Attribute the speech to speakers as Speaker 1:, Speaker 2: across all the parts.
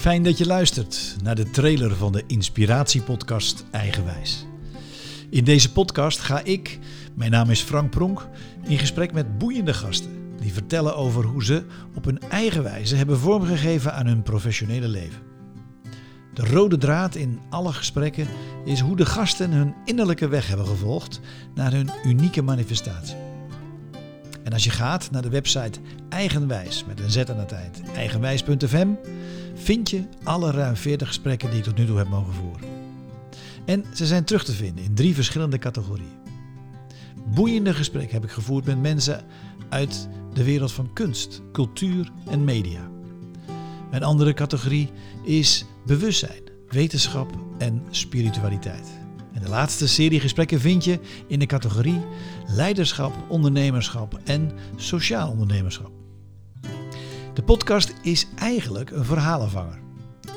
Speaker 1: Fijn dat je luistert naar de trailer van de inspiratiepodcast Eigenwijs. In deze podcast ga ik, mijn naam is Frank Pronk, in gesprek met boeiende gasten die vertellen over hoe ze op hun eigen wijze hebben vormgegeven aan hun professionele leven. De rode draad in alle gesprekken is hoe de gasten hun innerlijke weg hebben gevolgd naar hun unieke manifestatie. En als je gaat naar de website Eigenwijs met een z aan het eind, eigenwijs.fm, vind je alle ruim 40 gesprekken die ik tot nu toe heb mogen voeren. En ze zijn terug te vinden in drie verschillende categorieën. Boeiende gesprekken heb ik gevoerd met mensen uit de wereld van kunst, cultuur en media. Een andere categorie is bewustzijn, wetenschap en spiritualiteit. De laatste serie gesprekken vind je in de categorie leiderschap, ondernemerschap en sociaal ondernemerschap. De podcast is eigenlijk een verhalenvanger.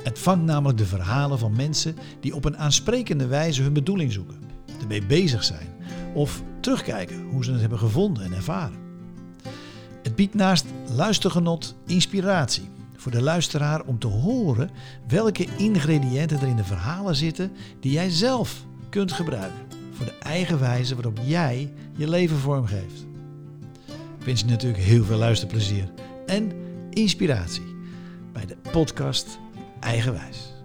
Speaker 1: Het vangt namelijk de verhalen van mensen die op een aansprekende wijze hun bedoeling zoeken, ermee bezig zijn of terugkijken hoe ze het hebben gevonden en ervaren. Het biedt naast luistergenot inspiratie voor de luisteraar om te horen welke ingrediënten er in de verhalen zitten die jij zelf kunt gebruiken voor de eigen wijze waarop jij je leven vormgeeft. Ik wens je natuurlijk heel veel luisterplezier en inspiratie bij de podcast Eigenwijs.